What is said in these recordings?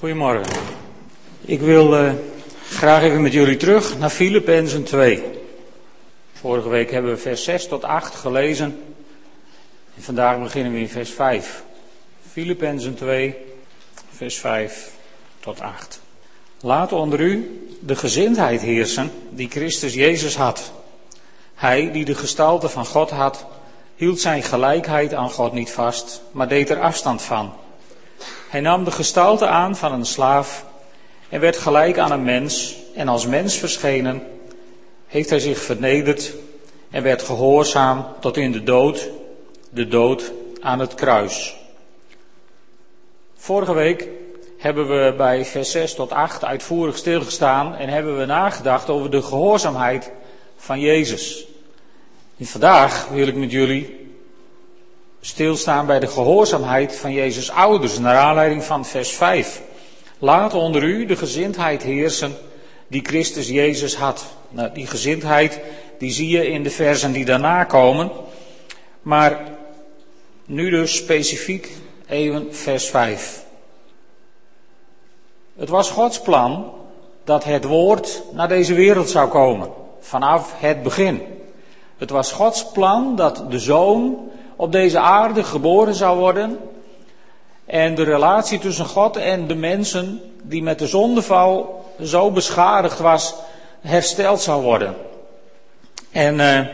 Goedemorgen. Ik wil uh, graag even met jullie terug naar Filippenzen 2. Vorige week hebben we vers 6 tot 8 gelezen. En vandaag beginnen we in vers 5. Filippenzen 2, vers 5 tot 8. Laat onder u de gezindheid heersen die Christus Jezus had. Hij die de gestalte van God had, hield zijn gelijkheid aan God niet vast, maar deed er afstand van. Hij nam de gestalte aan van een slaaf en werd gelijk aan een mens en als mens verschenen, heeft hij zich vernederd en werd gehoorzaam tot in de dood, de dood aan het kruis. Vorige week hebben we bij vers 6 tot 8 uitvoerig stilgestaan en hebben we nagedacht over de gehoorzaamheid van Jezus. Vandaag wil ik met jullie stilstaan bij de gehoorzaamheid van Jezus' ouders, naar aanleiding van vers 5. Laat onder u de gezindheid heersen die Christus Jezus had. Nou, die gezindheid die zie je in de versen die daarna komen. Maar nu dus specifiek even vers 5. Het was Gods plan dat het woord naar deze wereld zou komen. Vanaf het begin. Het was Gods plan dat de zoon op deze aarde geboren zou worden. En de relatie tussen God en de mensen die met de zondeval zo beschadigd was, hersteld zou worden. En uh,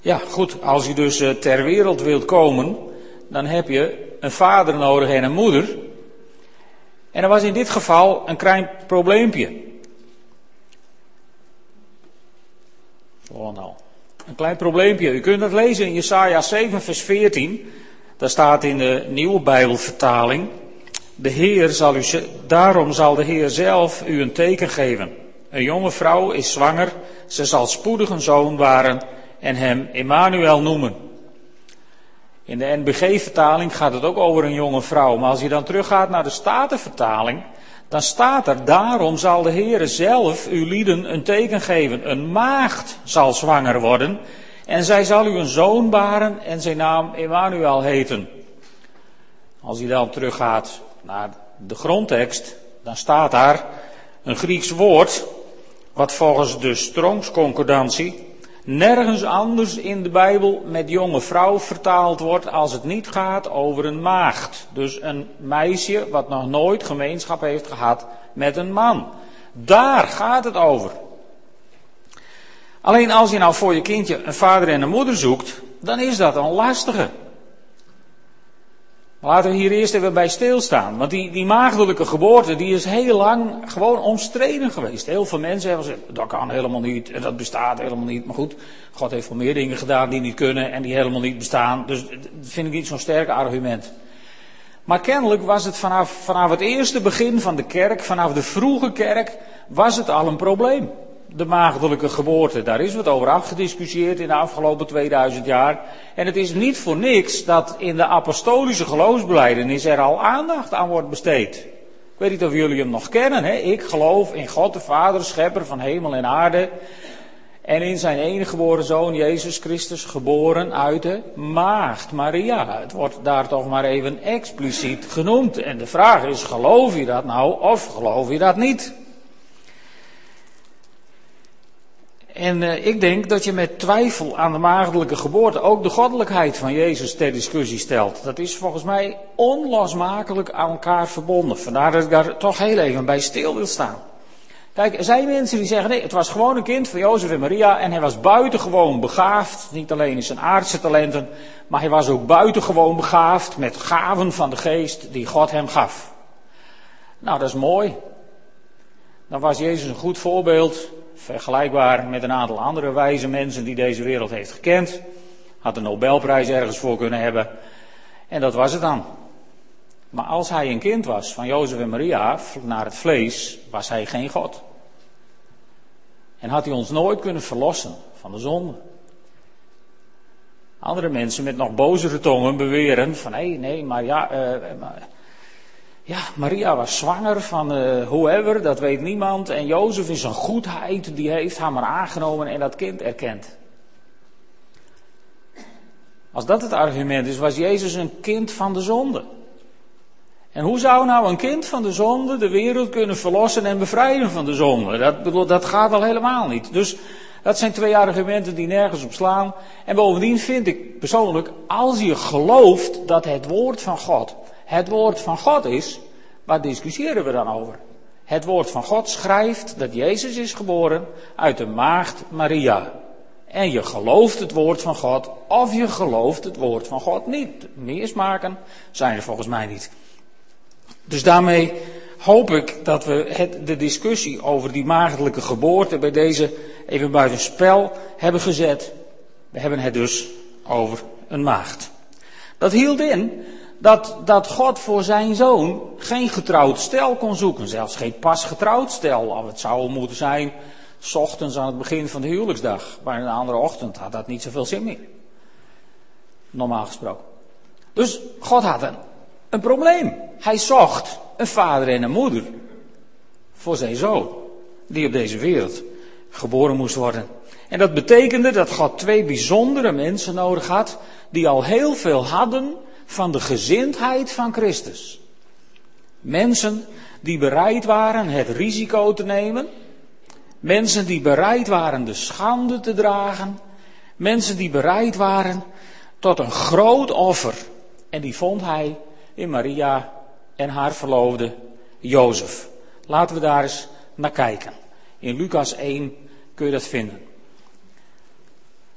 ja, goed, als je dus uh, ter wereld wilt komen, dan heb je een vader nodig en een moeder. En er was in dit geval een klein probleempje. Volgende al. Een klein probleempje. U kunt dat lezen in Jesaja 7 vers 14. Daar staat in de nieuwe Bijbelvertaling. De Heer zal u, daarom zal de Heer zelf u een teken geven. Een jonge vrouw is zwanger, ze zal spoedig een zoon baren en hem Emmanuel noemen. In de NBG-vertaling gaat het ook over een jonge vrouw, maar als je dan teruggaat naar de Statenvertaling, dan staat er, daarom zal de Heere zelf uw lieden een teken geven. Een maagd zal zwanger worden en zij zal u een zoon baren en zijn naam Emmanuel heten. Als je dan teruggaat naar de grondtekst, dan staat daar een Grieks woord, wat volgens de Strongs concordantie nergens anders in de Bijbel met jonge vrouw vertaald wordt als het niet gaat over een maagd. Dus een meisje wat nog nooit gemeenschap heeft gehad met een man. Daar gaat het over. Alleen als je nou voor je kindje een vader en een moeder zoekt, dan is dat een lastige. Laten we hier eerst even bij stilstaan. Want die, die maagdelijke geboorte die is heel lang gewoon omstreden geweest. Heel veel mensen hebben gezegd, dat kan helemaal niet, en dat bestaat helemaal niet. Maar goed, God heeft wel meer dingen gedaan die niet kunnen en die helemaal niet bestaan. Dus dat vind ik niet zo'n sterk argument. Maar kennelijk was het vanaf, vanaf het eerste begin van de kerk, vanaf de vroege kerk, was het al een probleem de maagdelijke geboorte. Daar is wat over afgediscussieerd in de afgelopen 2000 jaar. En het is niet voor niks dat in de apostolische geloofsbeleidenis er al aandacht aan wordt besteed. Ik weet niet of jullie hem nog kennen. Hè? Ik geloof in God de Vader, schepper van hemel en aarde. En in zijn enige geboren zoon Jezus Christus, geboren uit de maagd Maria. Het wordt daar toch maar even expliciet genoemd. En de vraag is, geloof je dat nou of geloof je dat niet? En uh, ik denk dat je met twijfel aan de maagdelijke geboorte ook de goddelijkheid van Jezus ter discussie stelt. Dat is volgens mij onlosmakelijk aan elkaar verbonden. Vandaar dat ik daar toch heel even bij stil wil staan. Kijk, er zijn mensen die zeggen, nee, het was gewoon een kind van Jozef en Maria en hij was buitengewoon begaafd. Niet alleen in zijn aardse talenten, maar hij was ook buitengewoon begaafd met gaven van de geest die God hem gaf. Nou, dat is mooi. Dan was Jezus een goed voorbeeld vergelijkbaar met een aantal andere wijze mensen die deze wereld heeft gekend. Had een Nobelprijs ergens voor kunnen hebben. En dat was het dan. Maar als hij een kind was van Jozef en Maria, naar het vlees, was hij geen God. En had hij ons nooit kunnen verlossen van de zonde. Andere mensen met nog bozere tongen beweren van nee, nee, maar ja, uh, maar, ja, Maria was zwanger van uh, whoever, dat weet niemand. En Jozef is een goedheid, die heeft haar maar aangenomen en dat kind erkend. Als dat het argument is, was Jezus een kind van de zonde. En hoe zou nou een kind van de zonde de wereld kunnen verlossen en bevrijden van de zonde? Dat, dat gaat al helemaal niet. Dus dat zijn twee argumenten die nergens op slaan. En bovendien vind ik persoonlijk, als je gelooft dat het woord van God het woord van God is, waar discussiëren we dan over? Het woord van God schrijft dat Jezus is geboren uit de maagd Maria. En je gelooft het woord van God of je gelooft het woord van God niet. Meer smaken zijn er volgens mij niet. Dus daarmee hoop ik dat we het, de discussie over die maagdelijke geboorte bij deze even buiten spel hebben gezet. We hebben het dus over een maagd. Dat hield in dat, dat God voor zijn zoon geen getrouwd stel kon zoeken. Zelfs geen pas getrouwd stel. Of het zou moeten zijn, s ochtends aan het begin van de huwelijksdag. Maar een andere ochtend had dat niet zoveel zin meer. Normaal gesproken. Dus God had een, een probleem. Hij zocht een vader en een moeder voor zijn zoon. Die op deze wereld geboren moest worden. En dat betekende dat God twee bijzondere mensen nodig had. Die al heel veel hadden van de gezindheid van Christus. Mensen die bereid waren het risico te nemen. Mensen die bereid waren de schande te dragen. Mensen die bereid waren tot een groot offer. En die vond hij in Maria en haar verloofde Jozef. Laten we daar eens naar kijken. In Lucas 1 kun je dat vinden.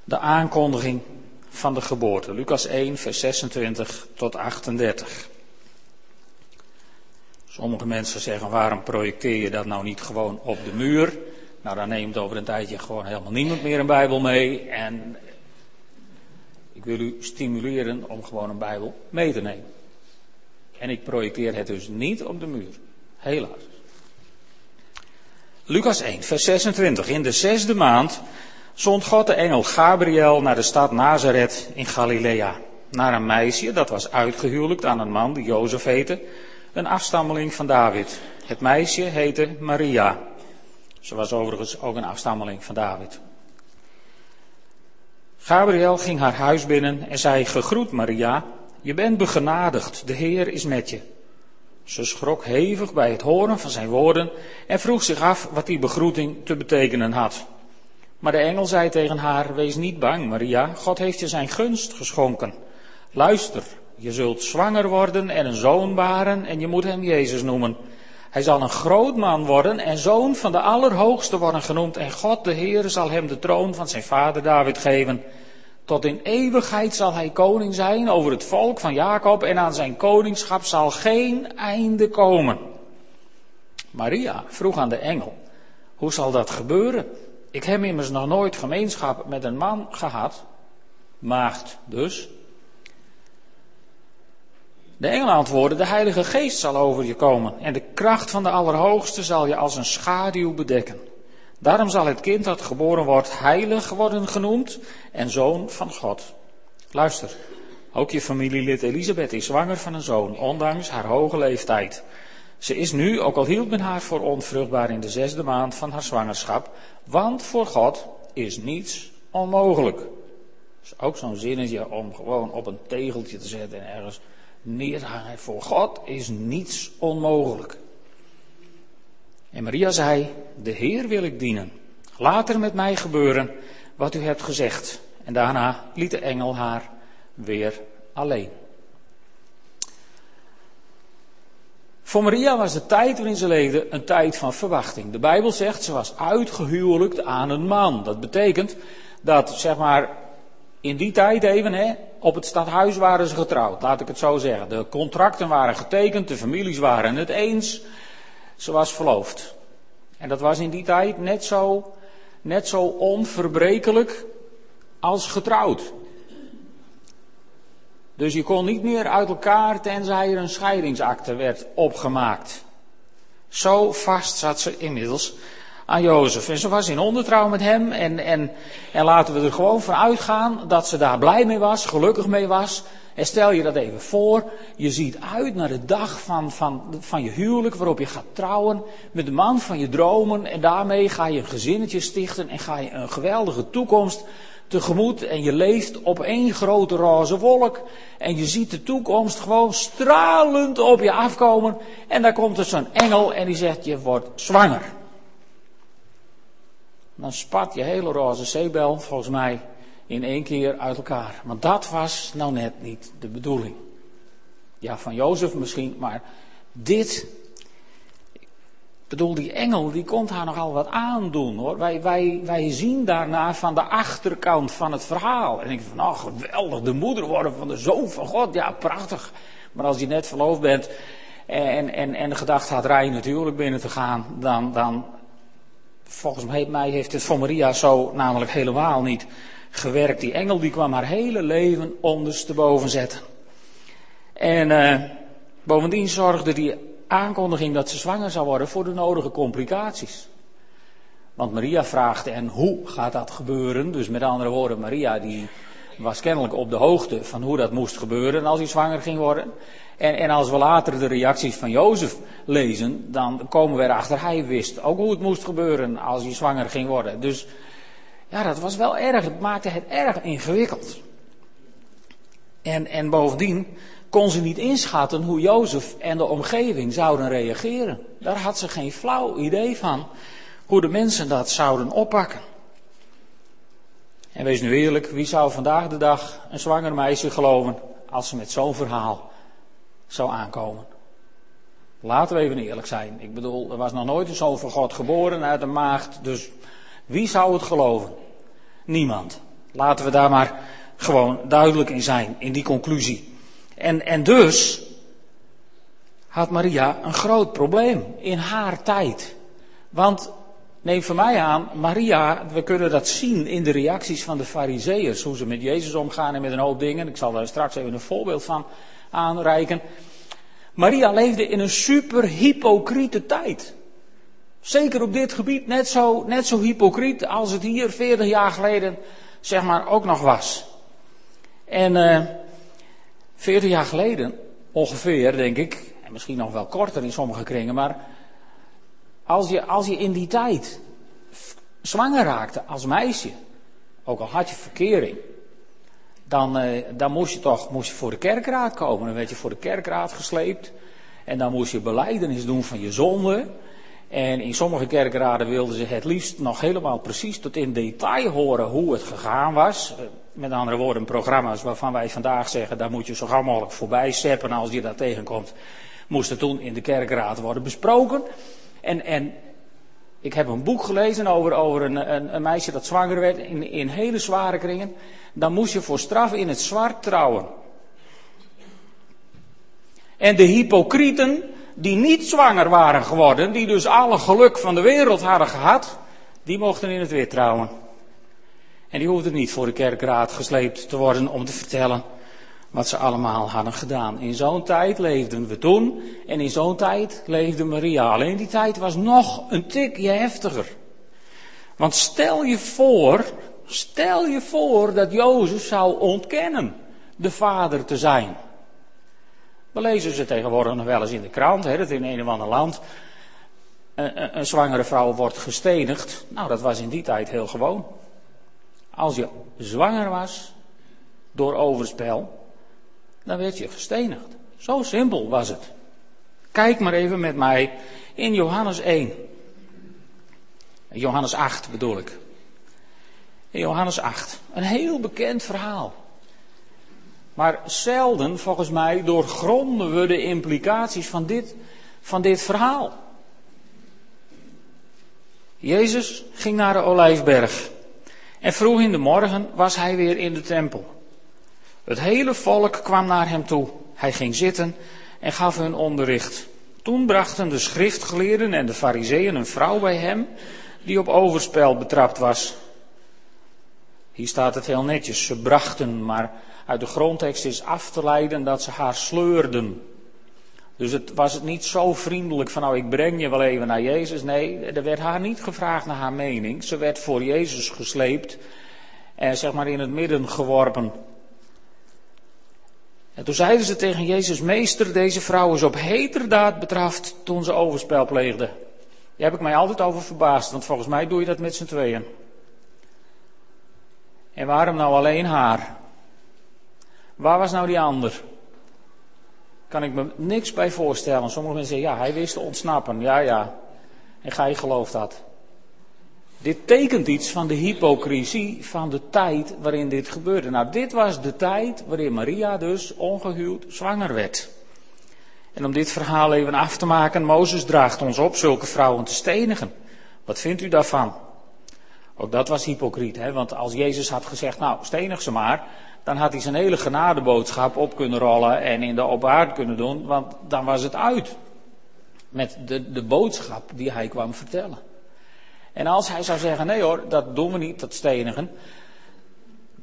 De aankondiging van de geboorte. Lucas 1, vers 26 tot 38. Sommige mensen zeggen, waarom projecteer je dat nou niet gewoon op de muur? Nou, dan neemt over een tijdje gewoon helemaal niemand meer een Bijbel mee. En ik wil u stimuleren om gewoon een Bijbel mee te nemen. En ik projecteer het dus niet op de muur. Helaas. Lucas 1, vers 26. In de zesde maand zond God de engel Gabriel naar de stad Nazareth in Galilea. Naar een meisje dat was uitgehuwelijkt aan een man die Jozef heette, een afstammeling van David. Het meisje heette Maria. Ze was overigens ook een afstammeling van David. Gabriel ging haar huis binnen en zei: Gegroet Maria, je bent begenadigd, de Heer is met je. Ze schrok hevig bij het horen van zijn woorden en vroeg zich af wat die begroeting te betekenen had. Maar de engel zei tegen haar, wees niet bang, Maria, God heeft je zijn gunst geschonken. Luister, je zult zwanger worden en een zoon baren en je moet hem Jezus noemen. Hij zal een groot man worden en zoon van de Allerhoogste worden genoemd en God de Heer zal hem de troon van zijn vader David geven. Tot in eeuwigheid zal hij koning zijn over het volk van Jacob en aan zijn koningschap zal geen einde komen. Maria vroeg aan de engel, hoe zal dat gebeuren? Ik heb immers nog nooit gemeenschap met een man gehad, maagd dus. De engel antwoordde, de Heilige Geest zal over je komen en de kracht van de Allerhoogste zal je als een schaduw bedekken. Daarom zal het kind dat geboren wordt heilig worden genoemd en zoon van God. Luister, ook je familielid Elisabeth is zwanger van een zoon, ondanks haar hoge leeftijd. Ze is nu, ook al hield men haar voor onvruchtbaar in de zesde maand van haar zwangerschap, want voor God is niets onmogelijk. Dat is ook zo'n zinnetje om gewoon op een tegeltje te zetten en ergens neer te hangen. Voor God is niets onmogelijk. En Maria zei, de Heer wil ik dienen. Laat er met mij gebeuren wat u hebt gezegd. En daarna liet de engel haar weer alleen. Voor Maria was de tijd waarin ze leefde een tijd van verwachting. De Bijbel zegt ze was uitgehuwelijkt aan een man. Dat betekent dat, zeg maar, in die tijd even, hè, op het stadhuis waren ze getrouwd, laat ik het zo zeggen. De contracten waren getekend, de families waren het eens. Ze was verloofd. En dat was in die tijd net zo, net zo onverbrekelijk als getrouwd. Dus je kon niet meer uit elkaar tenzij er een scheidingsakte werd opgemaakt. Zo vast zat ze inmiddels aan Jozef. En ze was in ondertrouw met hem. En, en, en laten we er gewoon van uitgaan dat ze daar blij mee was, gelukkig mee was. En stel je dat even voor, je ziet uit naar de dag van, van, van je huwelijk waarop je gaat trouwen met de man van je dromen. En daarmee ga je een gezinnetje stichten en ga je een geweldige toekomst tegemoet en je leeft op één grote roze wolk en je ziet de toekomst gewoon stralend op je afkomen en daar komt er zo'n engel en die zegt je wordt zwanger. Dan spat je hele roze zeebel volgens mij in één keer uit elkaar. Want dat was nou net niet de bedoeling. Ja, van Jozef misschien, maar dit bedoel, die engel die komt haar nogal wat aandoen hoor. Wij, wij, wij zien daarna van de achterkant van het verhaal. En ik van, oh geweldig, de moeder worden van de zoon van God. Ja, prachtig. Maar als je net verloofd bent en, en, en de gedachte had rij natuurlijk binnen te gaan, dan, dan volgens mij heeft het voor Maria zo namelijk helemaal niet gewerkt. Die engel die kwam haar hele leven ondersteboven zetten. En uh, bovendien zorgde die aankondiging dat ze zwanger zou worden voor de nodige complicaties. Want Maria vraagt, en hoe gaat dat gebeuren? Dus met andere woorden, Maria die was kennelijk op de hoogte van hoe dat moest gebeuren als hij zwanger ging worden. En, en als we later de reacties van Jozef lezen, dan komen we erachter, hij wist ook hoe het moest gebeuren als hij zwanger ging worden. Dus ja, dat was wel erg, het maakte het erg ingewikkeld. En, en bovendien, kon ze niet inschatten hoe Jozef en de omgeving zouden reageren. Daar had ze geen flauw idee van hoe de mensen dat zouden oppakken. En wees nu eerlijk, wie zou vandaag de dag een zwanger meisje geloven als ze met zo'n verhaal zou aankomen? Laten we even eerlijk zijn. Ik bedoel, er was nog nooit een zoon van God geboren uit een maagd, dus wie zou het geloven? Niemand. Laten we daar maar gewoon duidelijk in zijn, in die conclusie. En, en dus had Maria een groot probleem in haar tijd. Want neem van mij aan, Maria, we kunnen dat zien in de reacties van de fariseeërs, hoe ze met Jezus omgaan en met een hoop dingen. Ik zal daar straks even een voorbeeld van aanreiken. Maria leefde in een super hypocriete tijd. Zeker op dit gebied net zo, net zo hypocriet als het hier 40 jaar geleden zeg maar ook nog was. En uh, 40 jaar geleden, ongeveer, denk ik, en misschien nog wel korter in sommige kringen, maar als je, als je in die tijd zwanger raakte als meisje, ook al had je verkering, dan, eh, dan moest je toch moest je voor de kerkraad komen. Dan werd je voor de kerkraad gesleept. En dan moest je beleidenis doen van je zonde. En in sommige kerkraden wilden ze het liefst nog helemaal precies tot in detail horen hoe het gegaan was. Met andere woorden, programma's waarvan wij vandaag zeggen, daar moet je zo gauw mogelijk voorbij seppen als je daar tegenkomt. Moesten toen in de kerkraad worden besproken. En, en ik heb een boek gelezen over, over een, een, een meisje dat zwanger werd in, in hele zware kringen. Dan moest je voor straf in het zwart trouwen. En de hypocrieten, die niet zwanger waren geworden, die dus alle geluk van de wereld hadden gehad, die mochten in het wit trouwen. En die hoefden niet voor de kerkraad gesleept te worden om te vertellen wat ze allemaal hadden gedaan. In zo'n tijd leefden we toen en in zo'n tijd leefde Maria. Alleen die tijd was nog een tikje heftiger. Want stel je voor, stel je voor dat Jozef zou ontkennen de vader te zijn. We lezen ze tegenwoordig nog wel eens in de krant, hè, dat in een of ander land een, een zwangere vrouw wordt gestenigd. Nou, dat was in die tijd heel gewoon. Als je zwanger was door overspel, dan werd je gestenigd. Zo simpel was het. Kijk maar even met mij in Johannes 1. Johannes 8 bedoel ik. In Johannes 8. Een heel bekend verhaal. Maar zelden, volgens mij, doorgronden we de implicaties van dit, van dit verhaal. Jezus ging naar de Olijfberg. En vroeg in de morgen was hij weer in de tempel. Het hele volk kwam naar hem toe. Hij ging zitten en gaf hun onderricht. Toen brachten de schriftgeleerden en de fariseeën een vrouw bij hem die op overspel betrapt was. Hier staat het heel netjes, ze brachten, maar uit de grondtekst is af te leiden dat ze haar sleurden. Dus het was het niet zo vriendelijk van nou ik breng je wel even naar Jezus. Nee, er werd haar niet gevraagd naar haar mening. Ze werd voor Jezus gesleept en zeg maar in het midden geworpen. En toen zeiden ze tegen Jezus, meester, deze vrouw is op heterdaad betraft toen ze overspel pleegde. Daar heb ik mij altijd over verbaasd, want volgens mij doe je dat met z'n tweeën. En waarom nou alleen haar? Waar was nou die ander? Kan ik me niks bij voorstellen. Sommige mensen zeggen, ja, hij wist te ontsnappen. Ja, ja. En gij gelooft dat. Dit tekent iets van de hypocrisie van de tijd waarin dit gebeurde. Nou, dit was de tijd waarin Maria dus ongehuwd zwanger werd. En om dit verhaal even af te maken, Mozes draagt ons op zulke vrouwen te stenigen. Wat vindt u daarvan? Ook dat was hypocriet, hè? want als Jezus had gezegd, nou, stenig ze maar, dan had hij zijn hele genadeboodschap op kunnen rollen en in de opaard kunnen doen, want dan was het uit. Met de, de boodschap die hij kwam vertellen. En als hij zou zeggen, nee hoor, dat doen we niet, dat stenigen,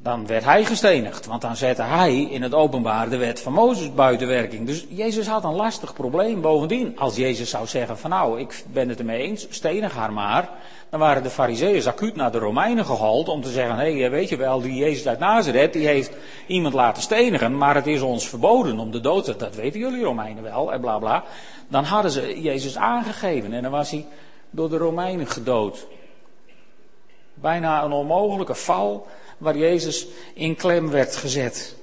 dan werd hij gestenigd. Want dan zette hij in het openbaar de wet van Mozes buiten werking. Dus Jezus had een lastig probleem. Bovendien, als Jezus zou zeggen van nou, ik ben het ermee eens, stenig haar maar. Dan waren de fariseeërs acuut naar de Romeinen gehaald om te zeggen, hé, hey, weet je wel, die Jezus uit Nazareth, die heeft iemand laten stenigen, maar het is ons verboden om de dood, dat weten jullie Romeinen wel, en bla bla. Dan hadden ze Jezus aangegeven en dan was hij door de Romeinen gedood. Bijna een onmogelijke val waar Jezus in klem werd gezet.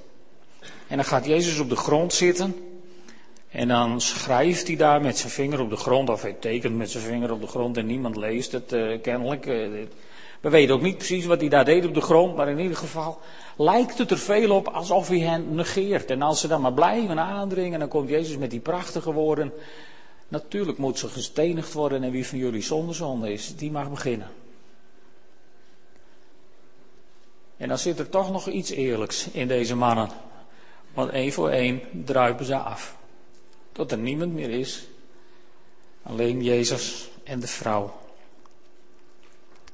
En dan gaat Jezus op de grond zitten. En dan schrijft hij daar met zijn vinger op de grond, of hij tekent met zijn vinger op de grond en niemand leest het uh, kennelijk. Uh, we weten ook niet precies wat hij daar deed op de grond, maar in ieder geval lijkt het er veel op alsof hij hen negeert. En als ze dan maar blijven aandringen, dan komt Jezus met die prachtige woorden. Natuurlijk moet ze gestenigd worden en wie van jullie zonder zonde is, die mag beginnen. En dan zit er toch nog iets eerlijks in deze mannen. Want één voor één druipen ze af. Tot er niemand meer is. Alleen Jezus en de vrouw.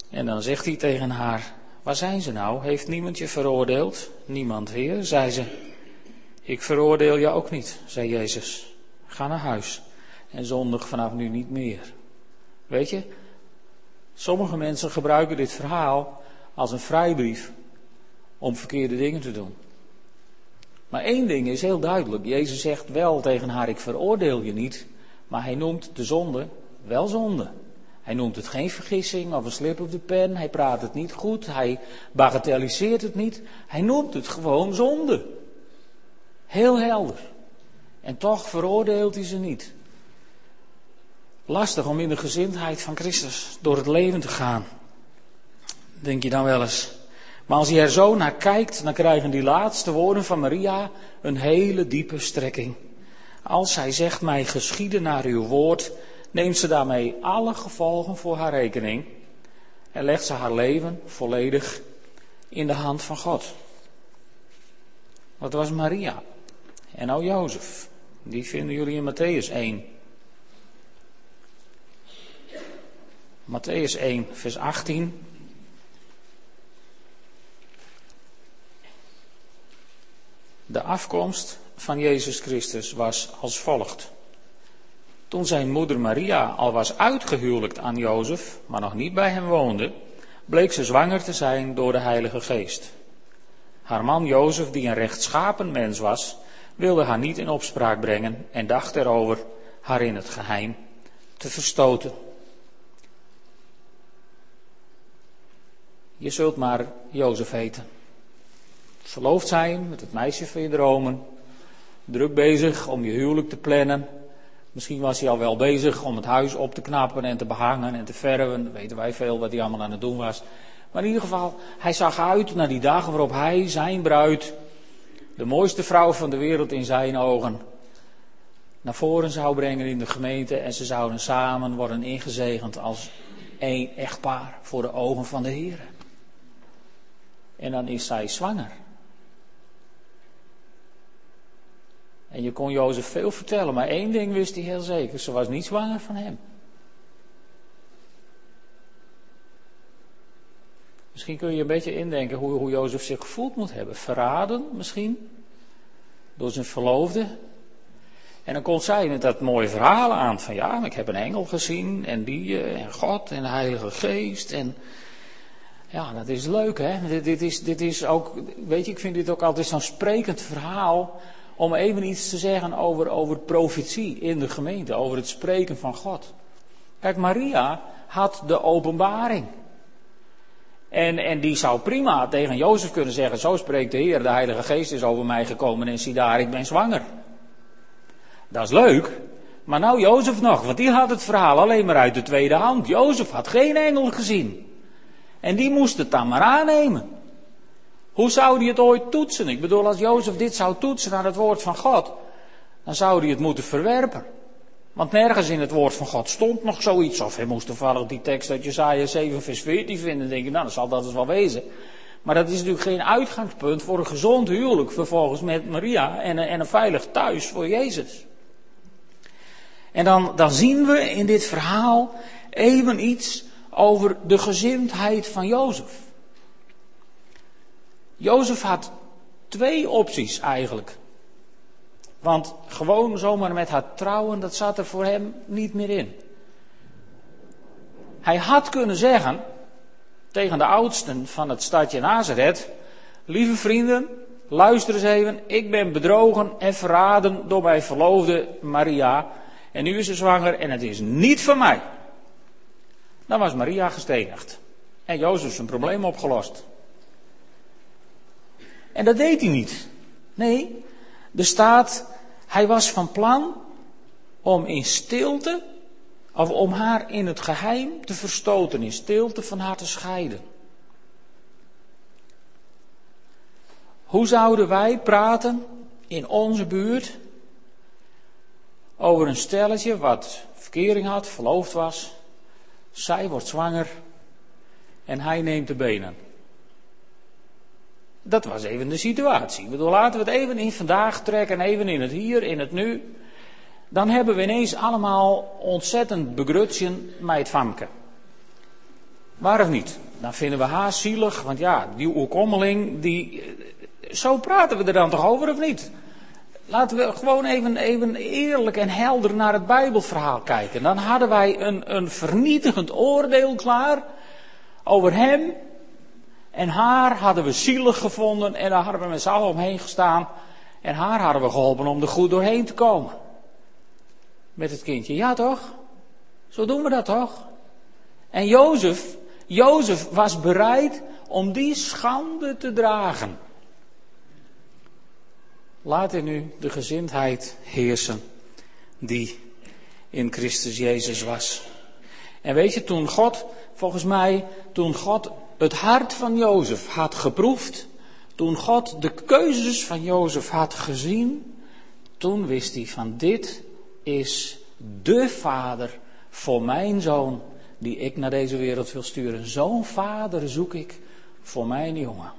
En dan zegt hij tegen haar: Waar zijn ze nou? Heeft niemand je veroordeeld? Niemand, Heer, zei ze. Ik veroordeel je ook niet, zei Jezus. Ga naar huis en zondig vanaf nu niet meer. Weet je, sommige mensen gebruiken dit verhaal als een vrijbrief om verkeerde dingen te doen. Maar één ding is heel duidelijk. Jezus zegt wel tegen haar, ik veroordeel je niet, maar hij noemt de zonde wel zonde. Hij noemt het geen vergissing of een slip op de pen, hij praat het niet goed, hij bagatelliseert het niet, hij noemt het gewoon zonde. Heel helder. En toch veroordeelt hij ze niet. Lastig om in de gezindheid van Christus door het leven te gaan. Denk je dan wel eens. Maar als je er zo naar kijkt, dan krijgen die laatste woorden van Maria een hele diepe strekking. Als zij zegt mij geschieden naar uw woord, neemt ze daarmee alle gevolgen voor haar rekening en legt ze haar leven volledig in de hand van God. Dat was Maria. En nou Jozef. Die vinden jullie in Matthäus 1. Matthäus 1, vers 18. De afkomst van Jezus Christus was als volgt. Toen zijn moeder Maria al was uitgehuwelijkt aan Jozef, maar nog niet bij hem woonde, bleek ze zwanger te zijn door de Heilige Geest. Haar man Jozef, die een rechtschapen mens was, wilde haar niet in opspraak brengen en dacht erover haar in het geheim te verstoten. Je zult maar Jozef heten verloofd zijn met het meisje van je dromen. Druk bezig om je huwelijk te plannen. Misschien was hij al wel bezig om het huis op te knappen en te behangen en te verven. Weten wij veel wat hij allemaal aan het doen was. Maar in ieder geval, hij zag uit naar die dagen waarop hij, zijn bruid, de mooiste vrouw van de wereld in zijn ogen, naar voren zou brengen in de gemeente. En ze zouden samen worden ingezegend als één echtpaar voor de ogen van de Heer. En dan is zij zwanger. En je kon Jozef veel vertellen, maar één ding wist hij heel zeker: ze was niet zwanger van hem. Misschien kun je een beetje indenken hoe, hoe Jozef zich gevoeld moet hebben. Verraden misschien, door zijn verloofde. En dan komt zij met dat mooie verhaal aan van ja, ik heb een engel gezien en die eh, en God en de Heilige Geest en ja, dat is leuk hè. Dit, dit, is, dit is ook, weet je, ik vind dit ook altijd zo'n sprekend verhaal om even iets te zeggen over, over profetie in de gemeente, over het spreken van God. Kijk, Maria had de openbaring. En, en die zou prima tegen Jozef kunnen zeggen, zo spreekt de Heer, de Heilige Geest is over mij gekomen en zie daar, ik ben zwanger. Dat is leuk, maar nou Jozef nog, want die had het verhaal alleen maar uit de tweede hand. Jozef had geen engel gezien. En die moest het dan maar aannemen. Hoe zou hij het ooit toetsen? Ik bedoel, als Jozef dit zou toetsen naar het woord van God, dan zou hij het moeten verwerpen. Want nergens in het woord van God stond nog zoiets. Of hij moest toevallig die tekst uit Jesaja 7 vers 14 vinden. denk je, nou, dan zal dat dus wel wezen. Maar dat is natuurlijk geen uitgangspunt voor een gezond huwelijk vervolgens met Maria en, en een veilig thuis voor Jezus. En dan, dan zien we in dit verhaal even iets over de gezindheid van Jozef. Jozef had twee opties eigenlijk. Want gewoon zomaar met haar trouwen, dat zat er voor hem niet meer in. Hij had kunnen zeggen tegen de oudsten van het stadje Nazareth: Lieve vrienden, luister eens even, ik ben bedrogen en verraden door mijn verloofde Maria. En nu is ze zwanger en het is niet van mij. Dan was Maria gestenigd. En Jozef zijn probleem opgelost. En dat deed hij niet. Nee, er staat, hij was van plan om in stilte, of om haar in het geheim te verstoten, in stilte van haar te scheiden. Hoe zouden wij praten in onze buurt over een stelletje wat verkering had, verloofd was, zij wordt zwanger en hij neemt de benen? Dat was even de situatie. Ik bedoel, laten we het even in vandaag trekken, even in het hier, in het nu. Dan hebben we ineens allemaal ontzettend begrutsen met het famke. Waar of niet? Dan vinden we haar zielig, want ja, die oerkommeling, die... Zo praten we er dan toch over of niet? Laten we gewoon even, even eerlijk en helder naar het Bijbelverhaal kijken. Dan hadden wij een, een vernietigend oordeel klaar over hem en haar hadden we zielig gevonden en daar hadden we met z'n allen omheen gestaan. En haar hadden we geholpen om er goed doorheen te komen. Met het kindje. Ja toch? Zo doen we dat toch? En Jozef, Jozef was bereid om die schande te dragen. Laat er nu de gezindheid heersen die in Christus Jezus was. En weet je, toen God, volgens mij, toen God het hart van Jozef had geproefd, toen God de keuzes van Jozef had gezien, toen wist hij van dit is de vader voor mijn zoon die ik naar deze wereld wil sturen. Zo'n vader zoek ik voor mijn jongen.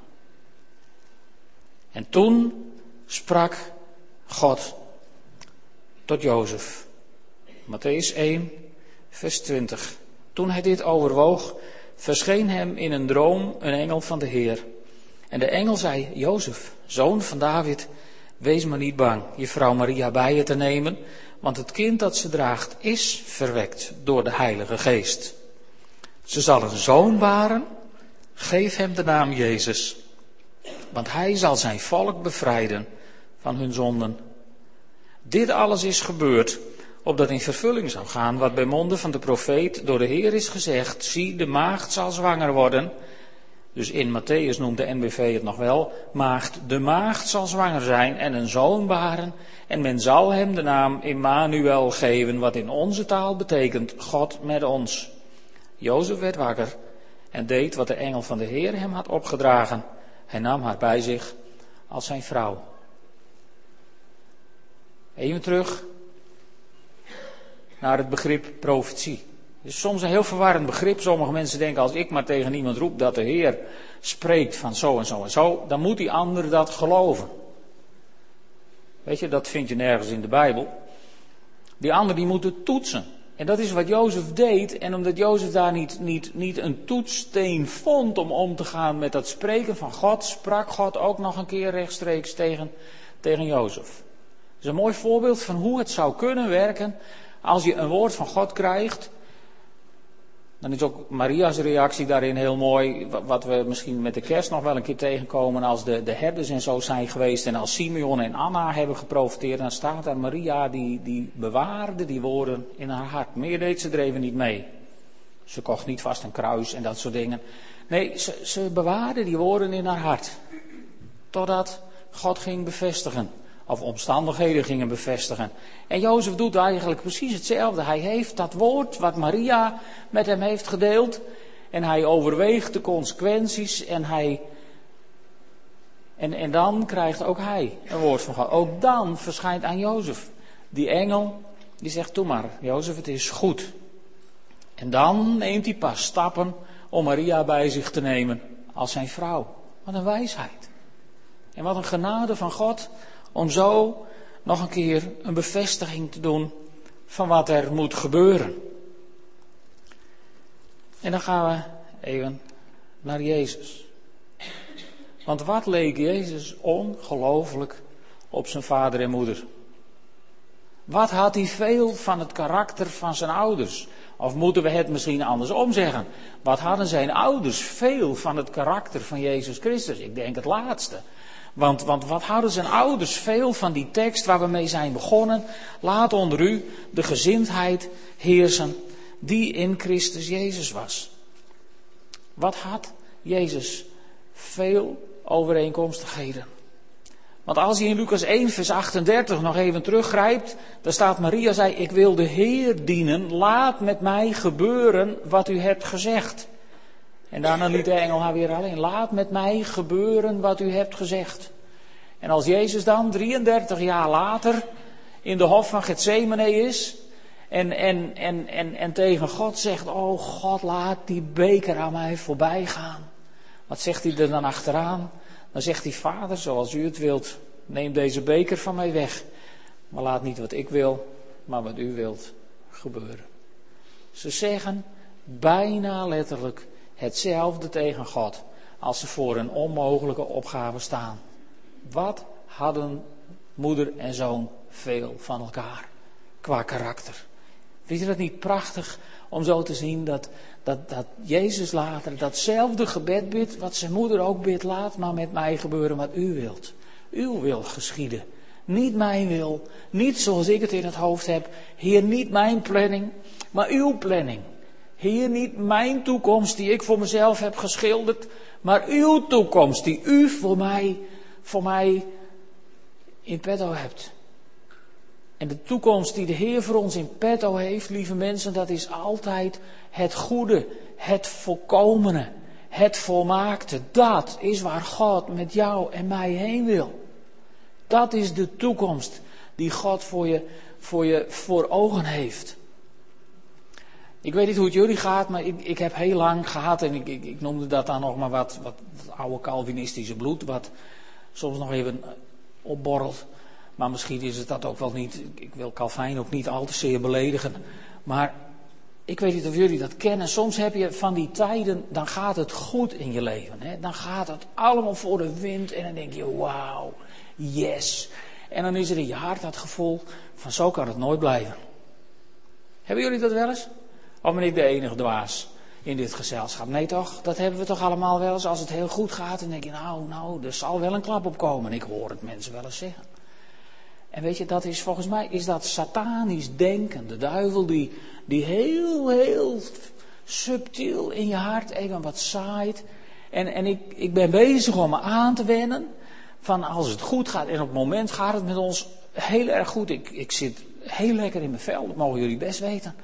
En toen sprak God tot Jozef. Matthäus 1, vers 20. Toen hij dit overwoog, verscheen hem in een droom een engel van de Heer. En de engel zei, Jozef, zoon van David, wees maar niet bang je vrouw Maria bij je te nemen, want het kind dat ze draagt is verwekt door de Heilige Geest. Ze zal een zoon baren, geef hem de naam Jezus, want hij zal zijn volk bevrijden van hun zonden. Dit alles is gebeurd opdat in vervulling zou gaan wat bij monden van de profeet door de Heer is gezegd, zie de maagd zal zwanger worden. Dus in Matthäus noemt de NBV het nog wel, maagd, de maagd zal zwanger zijn en een zoon baren en men zal hem de naam Immanuel geven, wat in onze taal betekent God met ons. Jozef werd wakker en deed wat de engel van de Heer hem had opgedragen. Hij nam haar bij zich als zijn vrouw. Even terug naar het begrip profetie. Het is soms een heel verwarrend begrip. Sommige mensen denken als ik maar tegen iemand roep dat de Heer spreekt van zo en zo en zo, dan moet die ander dat geloven. Weet je, dat vind je nergens in de Bijbel. Die ander die moet het toetsen. En dat is wat Jozef deed. En omdat Jozef daar niet, niet, niet een toetssteen vond om om te gaan met dat spreken van God, sprak God ook nog een keer rechtstreeks tegen, tegen Jozef. Dat is een mooi voorbeeld van hoe het zou kunnen werken als je een woord van God krijgt, dan is ook Maria's reactie daarin heel mooi. Wat we misschien met de kerst nog wel een keer tegenkomen. Als de, de herders en zo zijn geweest. En als Simeon en Anna hebben geprofiteerd. Dan staat daar Maria die, die bewaarde die woorden in haar hart. Meer deed ze er even niet mee. Ze kocht niet vast een kruis en dat soort dingen. Nee, ze, ze bewaarde die woorden in haar hart. Totdat God ging bevestigen. Of omstandigheden gingen bevestigen. En Jozef doet eigenlijk precies hetzelfde. Hij heeft dat woord wat Maria met hem heeft gedeeld. En hij overweegt de consequenties en hij. En, en dan krijgt ook hij een woord van God. Ook dan verschijnt aan Jozef die engel die zegt: Doe maar, Jozef, het is goed. En dan neemt hij pas stappen om Maria bij zich te nemen als zijn vrouw. Wat een wijsheid. En wat een genade van God om zo nog een keer een bevestiging te doen van wat er moet gebeuren. En dan gaan we even naar Jezus. Want wat leek Jezus ongelooflijk op zijn vader en moeder? Wat had hij veel van het karakter van zijn ouders? Of moeten we het misschien andersom zeggen? Wat hadden zijn ouders veel van het karakter van Jezus Christus? Ik denk het laatste. Want, want wat hadden zijn ouders veel van die tekst waar we mee zijn begonnen? Laat onder u de gezindheid heersen die in Christus Jezus was. Wat had Jezus veel overeenkomstigheden? Want als hij in Lucas 1, vers 38 nog even teruggrijpt, dan staat Maria zei, ik wil de Heer dienen, laat met mij gebeuren wat u hebt gezegd. En daarna liet de engel haar weer alleen, laat met mij gebeuren wat u hebt gezegd. En als Jezus dan 33 jaar later in de hof van Gethsemane is en, en, en, en, en tegen God zegt, oh God laat die beker aan mij voorbij gaan. Wat zegt hij er dan achteraan? Dan zegt hij, vader, zoals u het wilt, neem deze beker van mij weg. Maar laat niet wat ik wil, maar wat u wilt gebeuren. Ze zeggen bijna letterlijk hetzelfde tegen God als ze voor een onmogelijke opgave staan. Wat hadden moeder en zoon veel van elkaar qua karakter. Vind je dat niet prachtig om zo te zien dat, dat, dat Jezus later datzelfde gebed bidt, wat zijn moeder ook bidt, laat maar met mij gebeuren wat u wilt. Uw wil geschieden. Niet mijn wil, niet zoals ik het in het hoofd heb. Heer, niet mijn planning, maar uw planning. Heer, niet mijn toekomst die ik voor mezelf heb geschilderd, maar uw toekomst die u voor mij, voor mij in petto hebt. En de toekomst die de Heer voor ons in petto heeft, lieve mensen, dat is altijd het goede, het volkomene, het volmaakte. Dat is waar God met jou en mij heen wil. Dat is de toekomst die God voor je voor, je voor ogen heeft. Ik weet niet hoe het jullie gaat, maar ik, ik heb heel lang gehad, en ik, ik, ik noemde dat dan nog maar wat, wat oude Calvinistische bloed, wat soms nog even opborrelt. Maar misschien is het dat ook wel niet. Ik wil Calvijn ook niet al te zeer beledigen. Maar ik weet niet of jullie dat kennen. Soms heb je van die tijden, dan gaat het goed in je leven. Hè? Dan gaat het allemaal voor de wind en dan denk je, wauw, yes. En dan is er in je hart dat gevoel van zo kan het nooit blijven. Hebben jullie dat wel eens? Of ben ik de enige dwaas in dit gezelschap? Nee toch? Dat hebben we toch allemaal wel eens. Als het heel goed gaat, dan denk je, nou, nou, er zal wel een klap op komen. Ik hoor het mensen wel eens zeggen. En weet je, dat is volgens mij is dat satanisch denken. De duivel die, die heel, heel subtiel in je hart even wat zaait. En, en ik, ik ben bezig om me aan te wennen. Van als het goed gaat. En op het moment gaat het met ons heel erg goed. Ik, ik zit heel lekker in mijn vel. Dat mogen jullie best weten.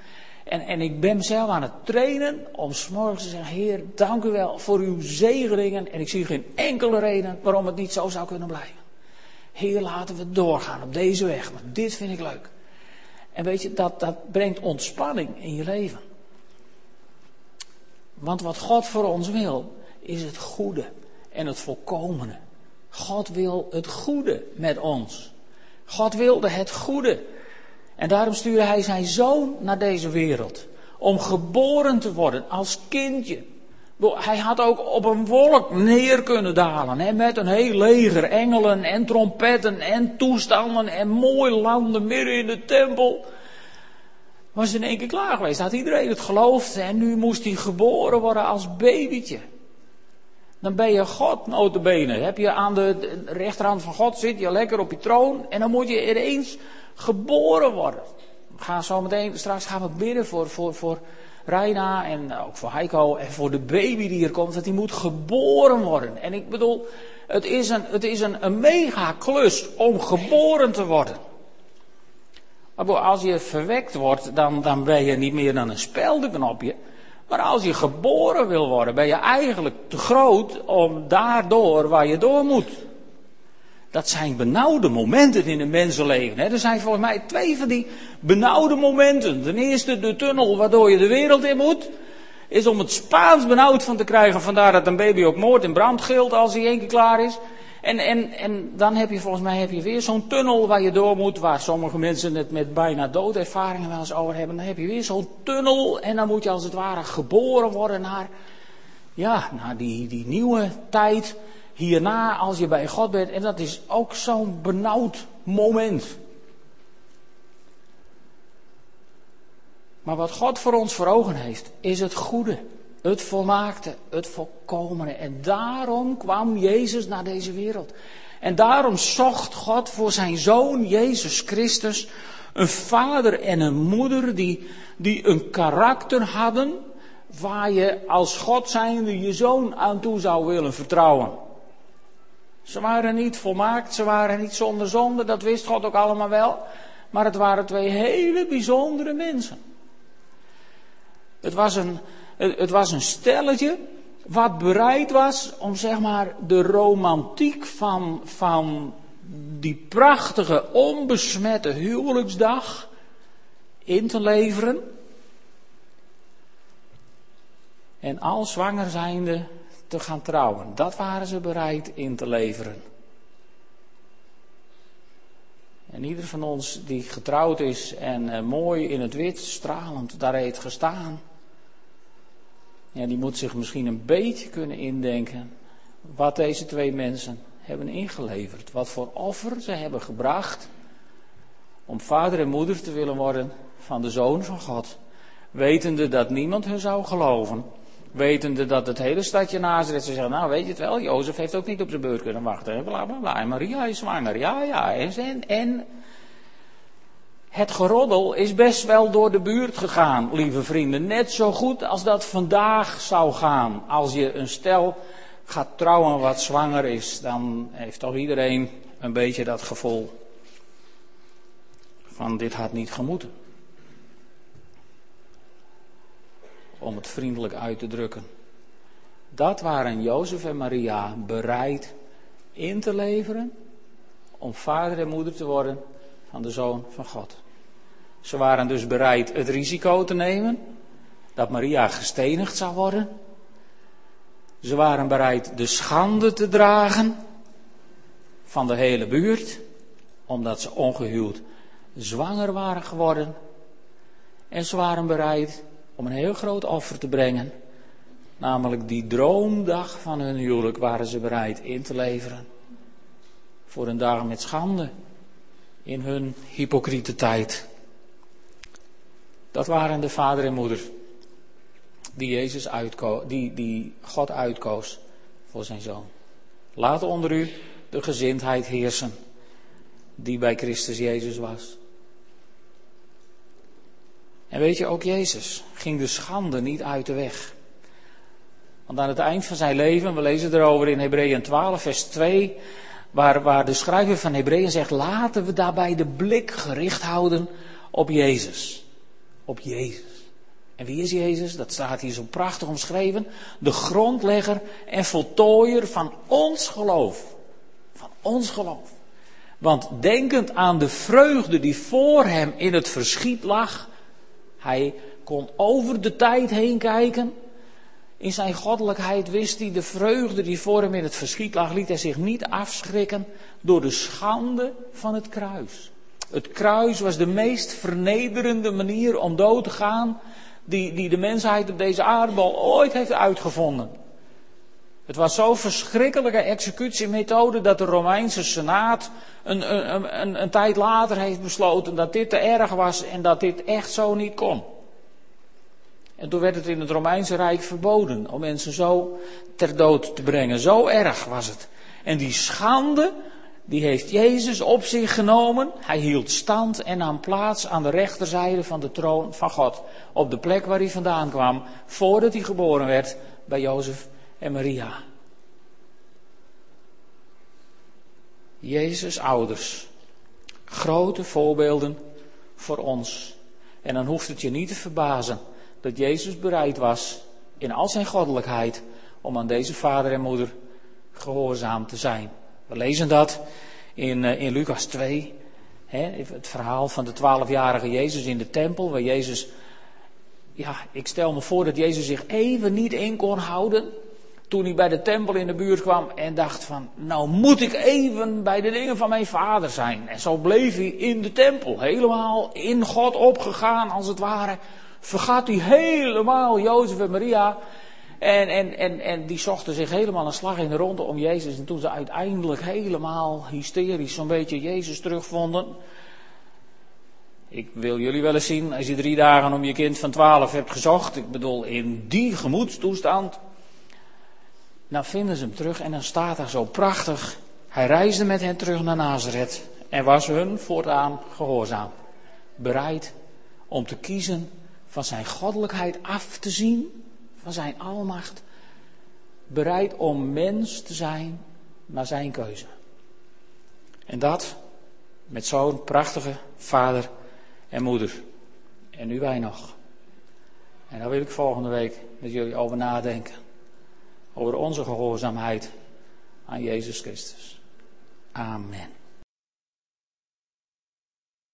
En, en ik ben mezelf aan het trainen om s'morgens te zeggen: Heer, dank u wel voor uw zegeningen. En ik zie geen enkele reden waarom het niet zo zou kunnen blijven. Heer, laten we doorgaan op deze weg, want dit vind ik leuk. En weet je, dat, dat brengt ontspanning in je leven. Want wat God voor ons wil, is het goede en het volkomene. God wil het goede met ons. God wilde het goede. En daarom stuurde hij zijn zoon naar deze wereld. Om geboren te worden als kindje. Hij had ook op een wolk neer kunnen dalen. Hè, met een heel leger engelen en trompetten en toestanden en mooi landen midden in de tempel. Was in één keer klaar geweest. Had iedereen het geloofd. En nu moest hij geboren worden als babytje. Dan ben je God notabene. Heb je aan de rechterhand van God zit je lekker op je troon. En dan moet je ineens geboren worden. We gaan zo meteen, straks gaan we bidden voor, voor, voor Reina en ook voor Heiko en voor de baby die hier komt, dat die moet geboren worden. En ik bedoel, het is een, het is een, een mega klus om geboren te worden. Als je verwekt wordt, dan, dan ben je niet meer dan een speldenknopje. Maar als je geboren wil worden, ben je eigenlijk te groot om daardoor waar je door moet. Dat zijn benauwde momenten in een mensenleven. Hè. Er zijn volgens mij twee van die benauwde momenten. Ten eerste de tunnel waardoor je de wereld in moet. Is om het Spaans benauwd van te krijgen. Vandaar dat een baby ook moord en brand gilt als hij één keer klaar is. En, en, en dan heb je volgens mij heb je weer zo'n tunnel waar je door moet. Waar sommige mensen het met bijna doodervaringen wel eens over hebben. Dan heb je weer zo'n tunnel. En dan moet je als het ware geboren worden naar, ja, naar die, die nieuwe tijd hierna als je bij God bent. En dat is ook zo'n benauwd moment. Maar wat God voor ons voor ogen heeft, is het goede, het volmaakte, het volkomene. En daarom kwam Jezus naar deze wereld. En daarom zocht God voor zijn zoon Jezus Christus een vader en een moeder die, die een karakter hadden waar je als God zijnde je zoon aan toe zou willen vertrouwen. Ze waren niet volmaakt, ze waren niet zonder zonde, dat wist God ook allemaal wel. Maar het waren twee hele bijzondere mensen. Het was een, het was een stelletje wat bereid was om zeg maar de romantiek van, van die prachtige onbesmette huwelijksdag in te leveren. En al zwanger zijnde te gaan trouwen. Dat waren ze bereid in te leveren. En ieder van ons die getrouwd is en uh, mooi in het wit, stralend daar heeft gestaan. Ja, die moet zich misschien een beetje kunnen indenken wat deze twee mensen hebben ingeleverd. Wat voor offer ze hebben gebracht om vader en moeder te willen worden van de zoon van God. Wetende dat niemand hun zou geloven. Wetende dat het hele stadje Nazareth, ze zeggen, nou weet je het wel, Jozef heeft ook niet op zijn beurt kunnen wachten. Bla bla bla. En Maria is zwanger, ja ja. En, en het geroddel is best wel door de buurt gegaan, lieve vrienden. Net zo goed als dat vandaag zou gaan. Als je een stel gaat trouwen wat zwanger is, dan heeft toch iedereen een beetje dat gevoel van dit had niet gemoeten. Om het vriendelijk uit te drukken. Dat waren Jozef en Maria bereid in te leveren om vader en moeder te worden van de zoon van God. Ze waren dus bereid het risico te nemen dat Maria gestenigd zou worden. Ze waren bereid de schande te dragen van de hele buurt, omdat ze ongehuwd zwanger waren geworden. En ze waren bereid om een heel groot offer te brengen. Namelijk die droomdag van hun huwelijk waren ze bereid in te leveren. Voor een dag met schande in hun hypocriete tijd. Dat waren de vader en moeder die, Jezus die, die God uitkoos voor zijn zoon. Laat onder u de gezindheid heersen die bij Christus Jezus was. En weet je, ook Jezus ging de schande niet uit de weg. Want aan het eind van zijn leven, we lezen erover in Hebreeën 12, vers 2, waar, waar de schrijver van Hebreeën zegt, laten we daarbij de blik gericht houden op Jezus. Op Jezus. En wie is Jezus? Dat staat hier zo prachtig omschreven. De grondlegger en voltooier van ons geloof. Van ons geloof. Want denkend aan de vreugde die voor hem in het verschiet lag, hij kon over de tijd heen kijken. In zijn goddelijkheid wist hij de vreugde die voor hem in het verschiet lag, liet hij zich niet afschrikken door de schande van het kruis. Het kruis was de meest vernederende manier om dood te gaan die, die de mensheid op deze aardbol ooit heeft uitgevonden. Het was zo'n verschrikkelijke executiemethode dat de Romeinse Senaat een, een, een, een tijd later heeft besloten dat dit te erg was en dat dit echt zo niet kon. En toen werd het in het Romeinse Rijk verboden om mensen zo ter dood te brengen. Zo erg was het. En die schande, die heeft Jezus op zich genomen. Hij hield stand en nam plaats aan de rechterzijde van de troon van God. Op de plek waar hij vandaan kwam, voordat hij geboren werd bij Jozef en Maria. Jezus' ouders. Grote voorbeelden voor ons. En dan hoeft het je niet te verbazen dat Jezus bereid was in al zijn goddelijkheid om aan deze vader en moeder gehoorzaam te zijn. We lezen dat in, uh, in Lucas 2. Hè, het verhaal van de twaalfjarige Jezus in de tempel, waar Jezus. Ja, ik stel me voor dat Jezus zich even niet in kon houden. Toen hij bij de tempel in de buurt kwam en dacht van, nou moet ik even bij de dingen van mijn vader zijn. En zo bleef hij in de tempel, helemaal in God opgegaan als het ware. Vergat hij helemaal Jozef en Maria en, en, en, en die zochten zich helemaal een slag in de ronde om Jezus. En toen ze uiteindelijk helemaal hysterisch zo'n beetje Jezus terugvonden. Ik wil jullie wel eens zien, als je drie dagen om je kind van twaalf hebt gezocht. Ik bedoel, in die gemoedstoestand. Dan vinden ze hem terug en dan staat er zo prachtig. Hij reisde met hen terug naar Nazareth. En was hun voortaan gehoorzaam. Bereid om te kiezen van zijn goddelijkheid af te zien van zijn almacht, bereid om mens te zijn naar zijn keuze. En dat met zo'n prachtige vader en moeder. En nu wij nog. En daar wil ik volgende week met jullie over nadenken. Over onze gehoorzaamheid aan Jezus Christus. Amen.